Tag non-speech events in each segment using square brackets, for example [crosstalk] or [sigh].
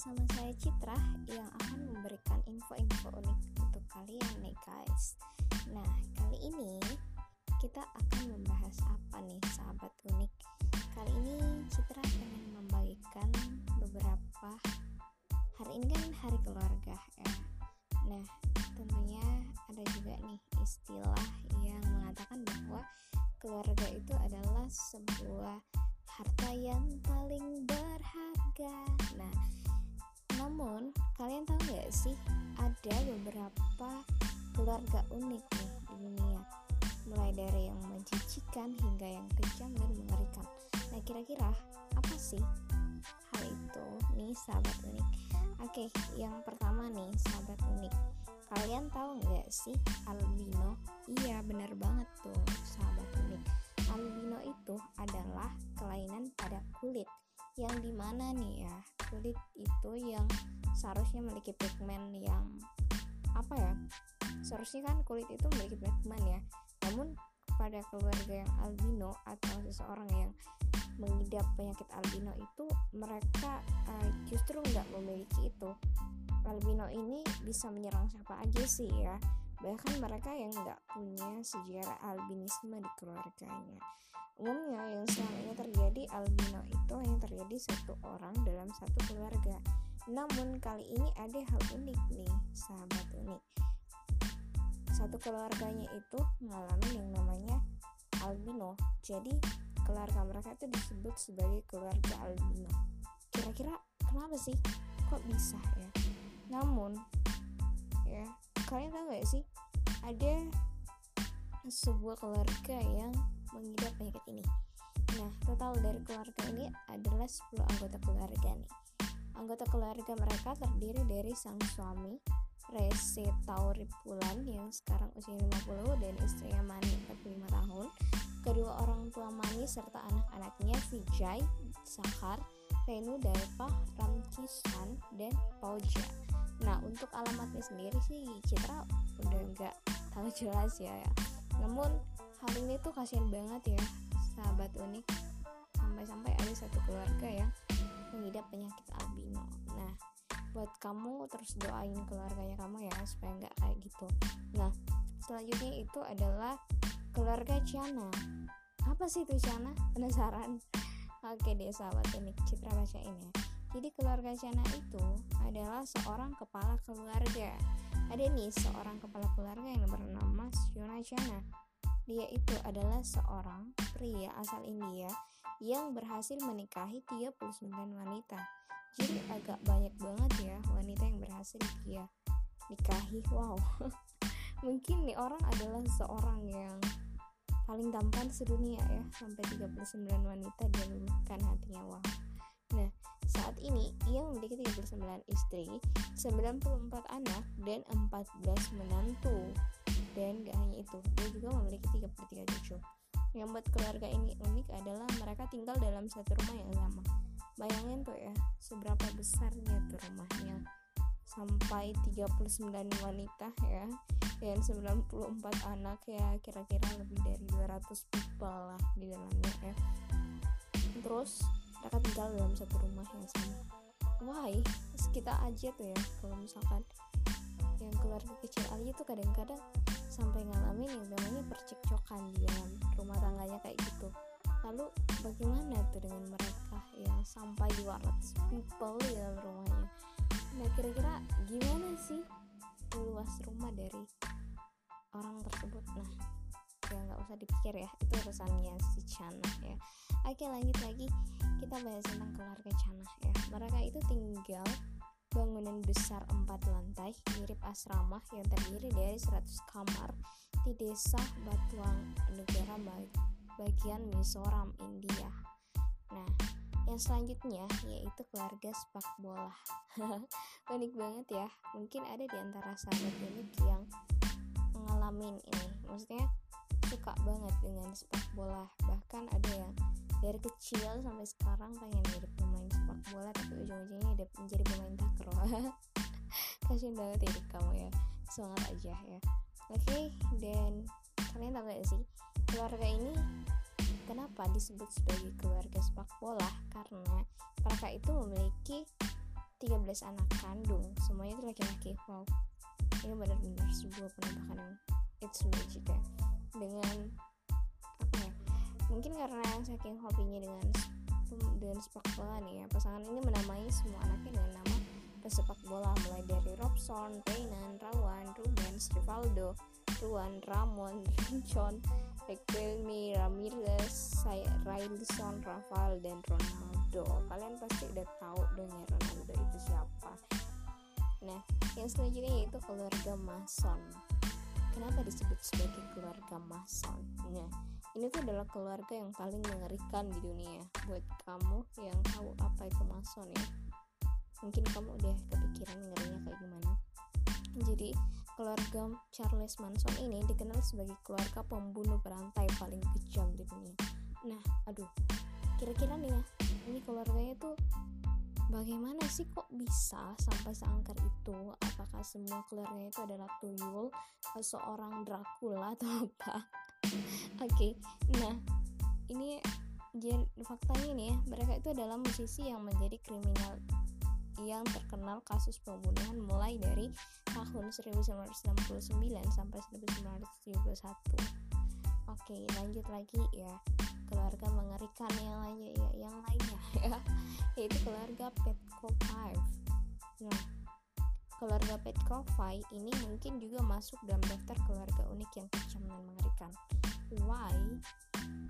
bersama saya Citra yang akan memberikan info-info unik untuk kalian nih guys. Nah, kali ini kita akan membahas apa nih sahabat unik? Kali ini Citra akan membagikan beberapa hari ini kan hari keluarga ya. Nah, tentunya ada juga nih istilah yang mengatakan bahwa keluarga itu adalah sebuah harta yang paling berharga. Namun kalian tahu gak sih ada beberapa keluarga unik nih di dunia, mulai dari yang menjijikan hingga yang kejam dan mengerikan. Nah, kira-kira apa sih hal itu nih sahabat unik? Oke, yang pertama nih sahabat unik. Kalian tahu nggak sih albino? Iya, benar banget tuh sahabat unik albino itu adalah kelainan pada kulit yang di mana nih ya? Kulit itu yang seharusnya memiliki pigmen yang apa ya? Seharusnya kan kulit itu memiliki pigmen ya. Namun pada keluarga yang albino atau seseorang yang mengidap penyakit albino itu mereka uh, justru nggak memiliki itu. Albino ini bisa menyerang siapa aja sih ya bahkan mereka yang nggak punya sejarah albinisme di keluarganya. Umumnya yang selama ini terjadi albino itu hanya terjadi satu orang dalam satu keluarga. Namun kali ini ada hal unik nih, sahabat unik. Satu keluarganya itu mengalami yang namanya albino. Jadi keluarga mereka itu disebut sebagai keluarga albino. Kira-kira kenapa sih? Kok bisa ya? Namun ya kalian tahu gak sih ada sebuah keluarga yang mengidap penyakit ini. Nah total dari keluarga ini adalah 10 anggota keluarga nih. Anggota keluarga mereka terdiri dari sang suami Rese Tauripulan yang sekarang usia 50 dan istrinya Mani 45 tahun. Kedua orang tua Mani serta anak-anaknya Vijay, Sakar, Renu, Daipa, Ramkisan, dan Pauja Nah untuk alamatnya sendiri sih Citra udah nggak tahu jelas ya, ya. Namun hal ini tuh kasihan banget ya sahabat unik sampai-sampai ada satu keluarga yang mengidap penyakit albino. Nah buat kamu terus doain keluarganya kamu ya supaya nggak kayak gitu. Nah selanjutnya itu adalah keluarga Chana. Apa sih itu Chana? Penasaran? [laughs] Oke deh sahabat unik Citra bacain ya jadi keluarga Chana itu adalah seorang kepala keluarga. Ada nih seorang kepala keluarga yang bernama Shona Chana. Dia itu adalah seorang pria asal India yang berhasil menikahi 39 wanita. Jadi agak banyak banget ya wanita yang berhasil dia nikahi. Wow. [laughs] Mungkin nih orang adalah seorang yang paling tampan sedunia ya sampai 39 wanita dia luluhkan hatinya. Wow. Nah, saat ini, ia memiliki 39 istri, 94 anak, dan 14 menantu. Dan gak hanya itu, dia juga memiliki 33 cucu. Yang buat keluarga ini unik adalah mereka tinggal dalam satu rumah yang sama. Bayangin tuh ya, seberapa besarnya tuh rumahnya. Sampai 39 wanita ya, dan 94 anak ya, kira-kira lebih dari 200 people lah di dalamnya ya. Terus mereka tinggal dalam satu rumah yang sama. Why? Kita aja tuh ya kalau misalkan yang keluarga kecil aja tuh kadang-kadang sampai ngalamin yang namanya percekcokan di dalam rumah tangganya kayak gitu. Lalu bagaimana tuh dengan mereka yang sampai 200 people di dalam rumahnya? Nah kira-kira gimana sih luas rumah dari orang tersebut? Nah ya nggak usah dipikir ya itu urusannya si Chana ya. Oke lanjut lagi. Kita bahas tentang keluarga Chana ya. Mereka itu tinggal bangunan besar empat lantai mirip asrama yang terdiri dari 100 kamar di desa Batuang negara bagian Mizoram India. Nah yang selanjutnya yaitu keluarga sepak bola. [laughs] Unik banget ya mungkin ada di antara sahabat unik yang ngalamin ini. Maksudnya banget dengan sepak bola. Bahkan ada yang dari kecil sampai sekarang pengen jadi pemain sepak bola tapi ujung-ujungnya udah menjadi pemain takraw. [laughs] Kasian banget ya kamu ya. Semangat aja ya. Oke okay, dan kalian tahu gak sih keluarga ini kenapa disebut sebagai keluarga sepak bola? Karena mereka itu memiliki 13 anak kandung. Semuanya itu laki-laki. Wow. Ini benar-benar sebuah penampakan yang it's magic ya dengan apa ya mungkin karena yang saking hobinya dengan dengan sepak bola nih ya pasangan ini menamai semua anaknya dengan nama pesepak bola mulai dari Robson, Reynan, Rawan, Rubens, Rivaldo, Ruan, Ramon, [laughs] Rincon, Riquelme, Ramirez, Railson, Rafael, dan Ronaldo. Kalian pasti udah tahu dong ya Ronaldo itu siapa. Nah, yang selanjutnya yaitu keluarga Mason. Disebut sebagai keluarga Mason? Nah, ini tuh adalah keluarga yang paling mengerikan di dunia. Buat kamu yang tahu apa itu Mason ya, mungkin kamu udah kepikiran ngerinya kayak gimana. Jadi, keluarga Charles Manson ini dikenal sebagai keluarga pembunuh berantai paling kejam di dunia. Nah, aduh, kira-kira nih ya, ini keluarganya tuh bagaimana sih kok bisa sampai seangker itu? Apakah semua keluarganya itu adalah tuyul, seorang Dracula atau [laughs] apa? Oke, okay, nah ini faktanya nih ya, mereka itu adalah musisi yang menjadi kriminal yang terkenal kasus pembunuhan mulai dari tahun 1969 sampai 1971. Oke, lanjut lagi ya. Keluarga mengerikan yang lainnya ya, yang lainnya [laughs] ya, yaitu keluarga Petkovic. Nah, keluarga Petkovic ini mungkin juga masuk dalam daftar keluarga unik yang kejam dan mengerikan. Why?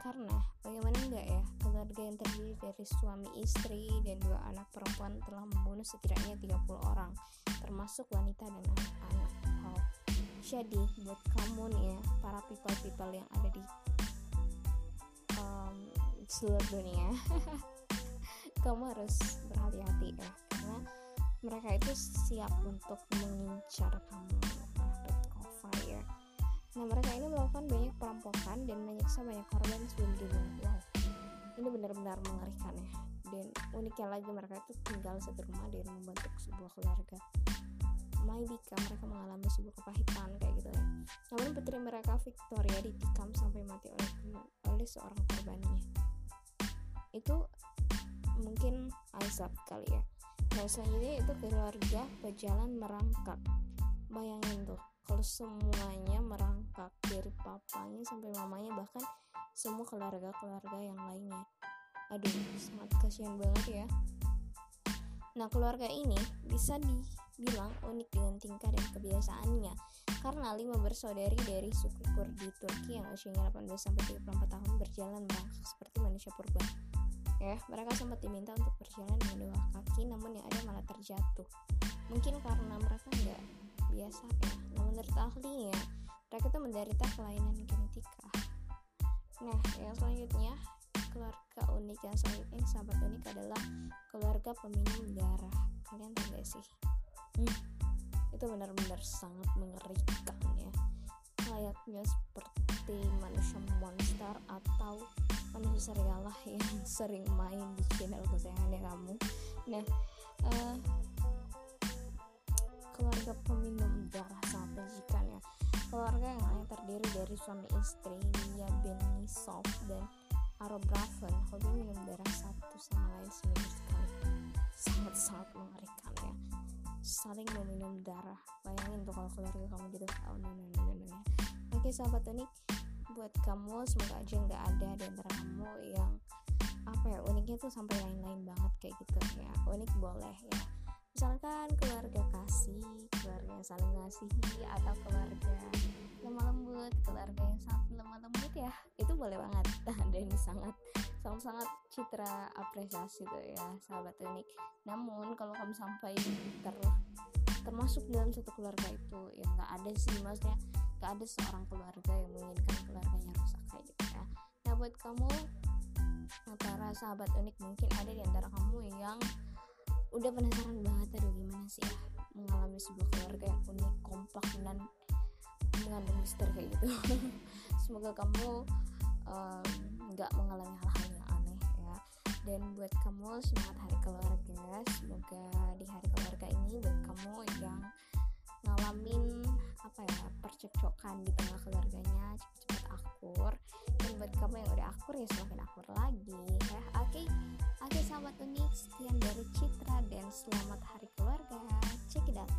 Karena bagaimana enggak ya, keluarga yang terdiri dari suami istri dan dua anak perempuan telah membunuh setidaknya 30 orang, termasuk wanita dan anak-anak. Wow. Jadi buat kamu nih ya, para people-people yang ada di seluruh dunia, [laughs] kamu harus berhati-hati ya, karena mereka itu siap untuk mengincar kamu. ya Nah, mereka ini melakukan banyak perampokan dan menyiksa banyak korban sebelum dibunuh. Wow, ini benar-benar mengerikan ya. Dan uniknya lagi mereka itu tinggal satu rumah dan membentuk sebuah keluarga. Maidika mereka mengalami sebuah kepahitan kayak gitu ya. Namun putri mereka Victoria ditikam sampai mati oleh oleh seorang korbannya. Itu mungkin Isaac kali ya. Nah selanjutnya itu keluarga berjalan merangkak. Bayangin tuh kalau semuanya merangkak dari papanya sampai mamanya bahkan semua keluarga-keluarga yang lainnya aduh sangat kasihan banget ya nah keluarga ini bisa dibilang unik dengan tingkah dan kebiasaannya karena lima bersaudari dari suku Kurdi Turki yang usianya 18 sampai 34 tahun berjalan merangkak seperti manusia purba ya mereka sempat diminta untuk berjalan dengan dua kaki namun yang ada malah terjatuh. Mungkin karena mereka nggak biasa ya nah menurut ahlinya mereka itu menderita kelainan genetika. Nah yang selanjutnya keluarga unik yang selanjutnya sahabat unik adalah keluarga peminum darah. Kalian tahu gak sih? Hmm, itu benar-benar sangat mengerikan ya. Layaknya seperti manusia monster atau manusia serigala yang sering main di channel kesayangannya kamu. Nah uh, keluarga peminum darah sangat menjijikan ya. Keluarga yang hanya terdiri dari suami istri Lia Benisov dan Aro Braven. Hobi minum darah satu sama lain seminggu sekali. Sangat-sangat mengerikan ya. Saling meminum darah. Bayangin tuh kalau keluarga kamu gitu. Oh no no no, no. oke sahabat unik buat kamu semoga aja nggak ada di antara kamu yang apa ya uniknya tuh sampai lain-lain banget kayak gitu ya. Unik boleh ya. Misalkan keluarga kasih keluarga yang saling ngasihi atau keluarga lemah lembut keluarga yang sangat lemah lembut ya. Itu boleh banget. [laughs] Dan sangat sangat sangat citra apresiasi tuh ya sahabat unik. Namun kalau kamu sampai ter termasuk dalam satu keluarga itu ya nggak ada sih. Maksudnya nggak ada seorang keluarga yang menginginkan keluarganya rusak kayak gitu ya. Nah buat kamu para sahabat unik mungkin ada di antara kamu yang udah penasaran banget aduh gimana sih ya mengalami sebuah keluarga yang unik kompak dan mengandung misteri kayak gitu? [laughs] Semoga kamu nggak um, mengalami hal-hal yang aneh ya. Dan buat kamu semangat hari keluarga. Semoga di hari keluarga ini buat kamu cocok-cocokan di tengah keluarganya cepet-cepet akur. Dan buat kamu yang udah akur ya semakin akur lagi. Ya oke. Okay. oke okay, sahabat unik sekian dari Citra dan selamat hari keluarga. Check it out.